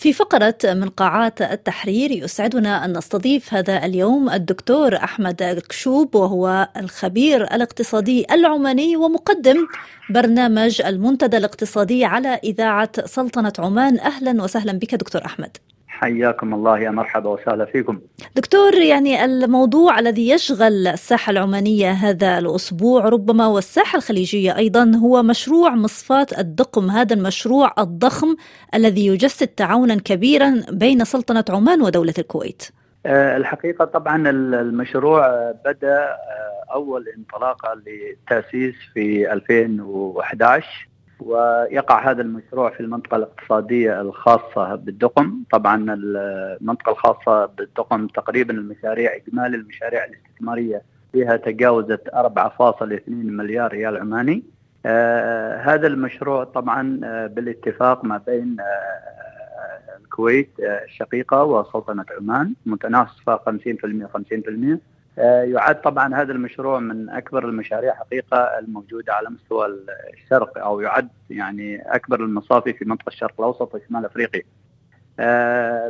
في فقرة من قاعات التحرير يسعدنا أن نستضيف هذا اليوم الدكتور أحمد كشوب وهو الخبير الاقتصادي العماني ومقدم برنامج المنتدى الاقتصادي على إذاعة سلطنة عمان. أهلا وسهلا بك دكتور أحمد. حياكم الله يا مرحبا وسهلا فيكم. دكتور يعني الموضوع الذي يشغل الساحة العمانية هذا الأسبوع ربما والساحة الخليجية أيضا هو مشروع مصفاة الدقم هذا المشروع الضخم الذي يجسد تعاونا كبيرا بين سلطنة عمان ودولة الكويت. الحقيقة طبعا المشروع بدأ أول انطلاقة للتأسيس في 2011 ويقع هذا المشروع في المنطقة الاقتصادية الخاصة بالدقم. طبعا المنطقة الخاصة بالدقم تقريبا المشاريع إجمالي المشاريع الاستثمارية فيها تجاوزت 4.2 مليار ريال عماني. آه هذا المشروع طبعا آه بالاتفاق ما بين آه الكويت الشقيقة وسلطنة عمان متناصفة 50% 50% يعد طبعا هذا المشروع من أكبر المشاريع حقيقة الموجودة على مستوى الشرق أو يعد يعني أكبر المصافي في منطقة الشرق الأوسط وشمال أفريقيا.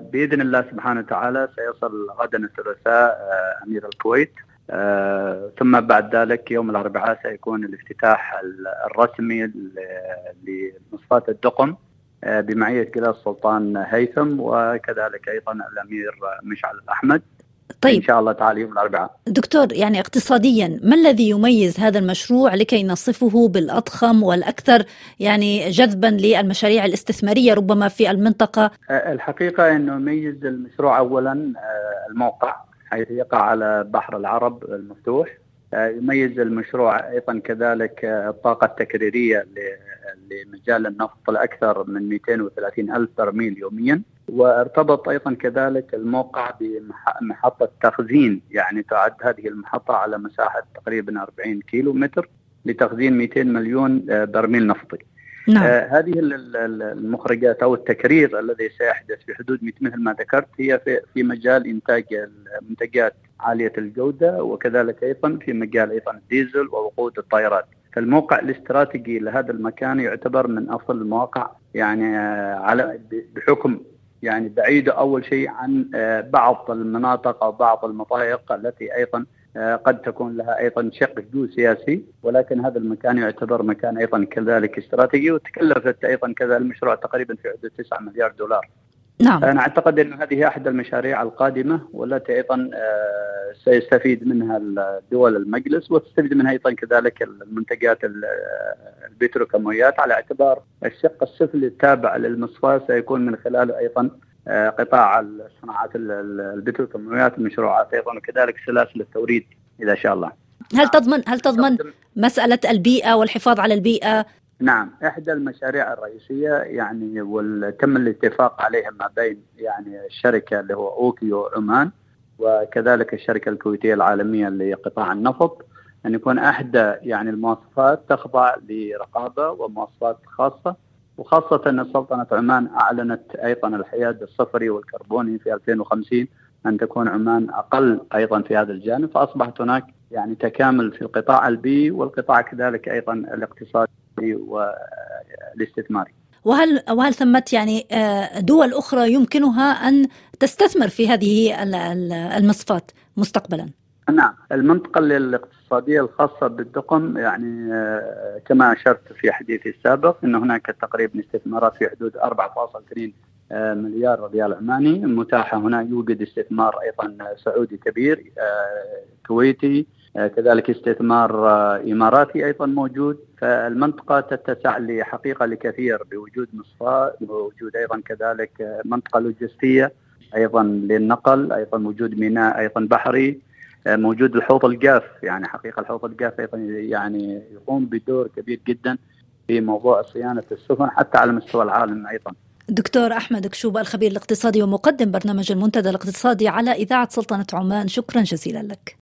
بإذن الله سبحانه وتعالى سيصل غدا الثلاثاء أمير الكويت ثم بعد ذلك يوم الأربعاء سيكون الافتتاح الرسمي لمصفاة الدقم بمعية جلال السلطان هيثم وكذلك أيضا الأمير مشعل احمد طيب. إن شاء الله تعالى يوم الأربعاء. دكتور يعني اقتصاديا ما الذي يميز هذا المشروع لكي نصفه بالأضخم والأكثر يعني جذبا للمشاريع الاستثمارية ربما في المنطقة؟ الحقيقة إنه يميز المشروع اولا الموقع حيث يقع على بحر العرب المفتوح. يميز المشروع أيضا كذلك الطاقة التكريرية لمجال النفط الأكثر من 230 ألف برميل يوميا. وارتبط أيضا كذلك الموقع بمحطه تخزين يعني تعد هذه المحطة على مساحة تقريبا 40 كيلو متر لتخزين 200 مليون برميل نفطي. نعم. آه هذه المخرجات أو التكرير الذي سيحدث في حدود مثل ما ذكرت هي في, في مجال إنتاج المنتجات عالية الجودة وكذلك أيضا في مجال أيضا الديزل ووقود الطائرات. فالموقع الاستراتيجي لهذا المكان يعتبر من افضل المواقع يعني آه على بحكم يعني بعيدة أول شيء عن بعض المناطق أو بعض المضايق التي أيضا قد تكون لها أيضا شق سياسي ولكن هذا المكان يعتبر مكان أيضا كذلك استراتيجي وتكلفت أيضا كذا المشروع تقريبا في حدود 9 مليار دولار. نعم. أنا أعتقد أن هذه أحد المشاريع القادمة والتي أيضا سيستفيد منها الدول المجلس وتستفيد منها أيضا كذلك المنتجات البتروكيماويات. على اعتبار الشق السفلي التابع للمصفاة سيكون من خلاله أيضا قطاع الصناعات البتروكيماويات المشروعات أيضا وكذلك سلاسل التوريد إذا شاء الله. هل تضمن هل تضمن مسألة البيئة والحفاظ على البيئة؟ نعم إحدى المشاريع الرئيسية يعني وتم الاتفاق عليها ما بين يعني الشركة اللي هو OQ عمان وكذلك الشركة الكويتية العالمية لقطاع النفط أن يكون إحدى يعني المواصفات تخضع لرقابة ومواصفات خاصة وخاصة أن سلطنة عمان أعلنت أيضا الحياد الصفري والكربوني في 2050 أن تكون عمان أقل أيضا في هذا الجانب فأصبحت هناك يعني تكامل في القطاع البيئي والقطاع كذلك أيضا الاقتصادي. والاستثماري. وهل وهل ثمت يعني دول أخرى يمكنها أن تستثمر في هذه المصفات مستقبلا؟ نعم، المنطقة الاقتصادية الخاصة بالدقم يعني كما أشرت في حديثي السابق أن هناك تقريبا استثمارات في حدود 4.2 مليار ريال عماني متاحة هنا يوجد استثمار أيضا سعودي كبير كويتي كذلك استثمار إماراتي أيضا موجود فالمنطقة تتسع لحقيقة لكثير بوجود مصفاه بوجود أيضا كذلك منطقة لوجستية أيضا للنقل أيضا وجود ميناء أيضا بحري موجود الحوض الجاف يعني حقيقة الحوض الجاف أيضا يعني يقوم بدور كبير جدا في موضوع صيانة السفن حتى على مستوى العالم أيضا. دكتور أحمد كشوب الخبير الاقتصادي ومقدم برنامج المنتدى الاقتصادي على إذاعة سلطنة عمان شكرا جزيلا لك.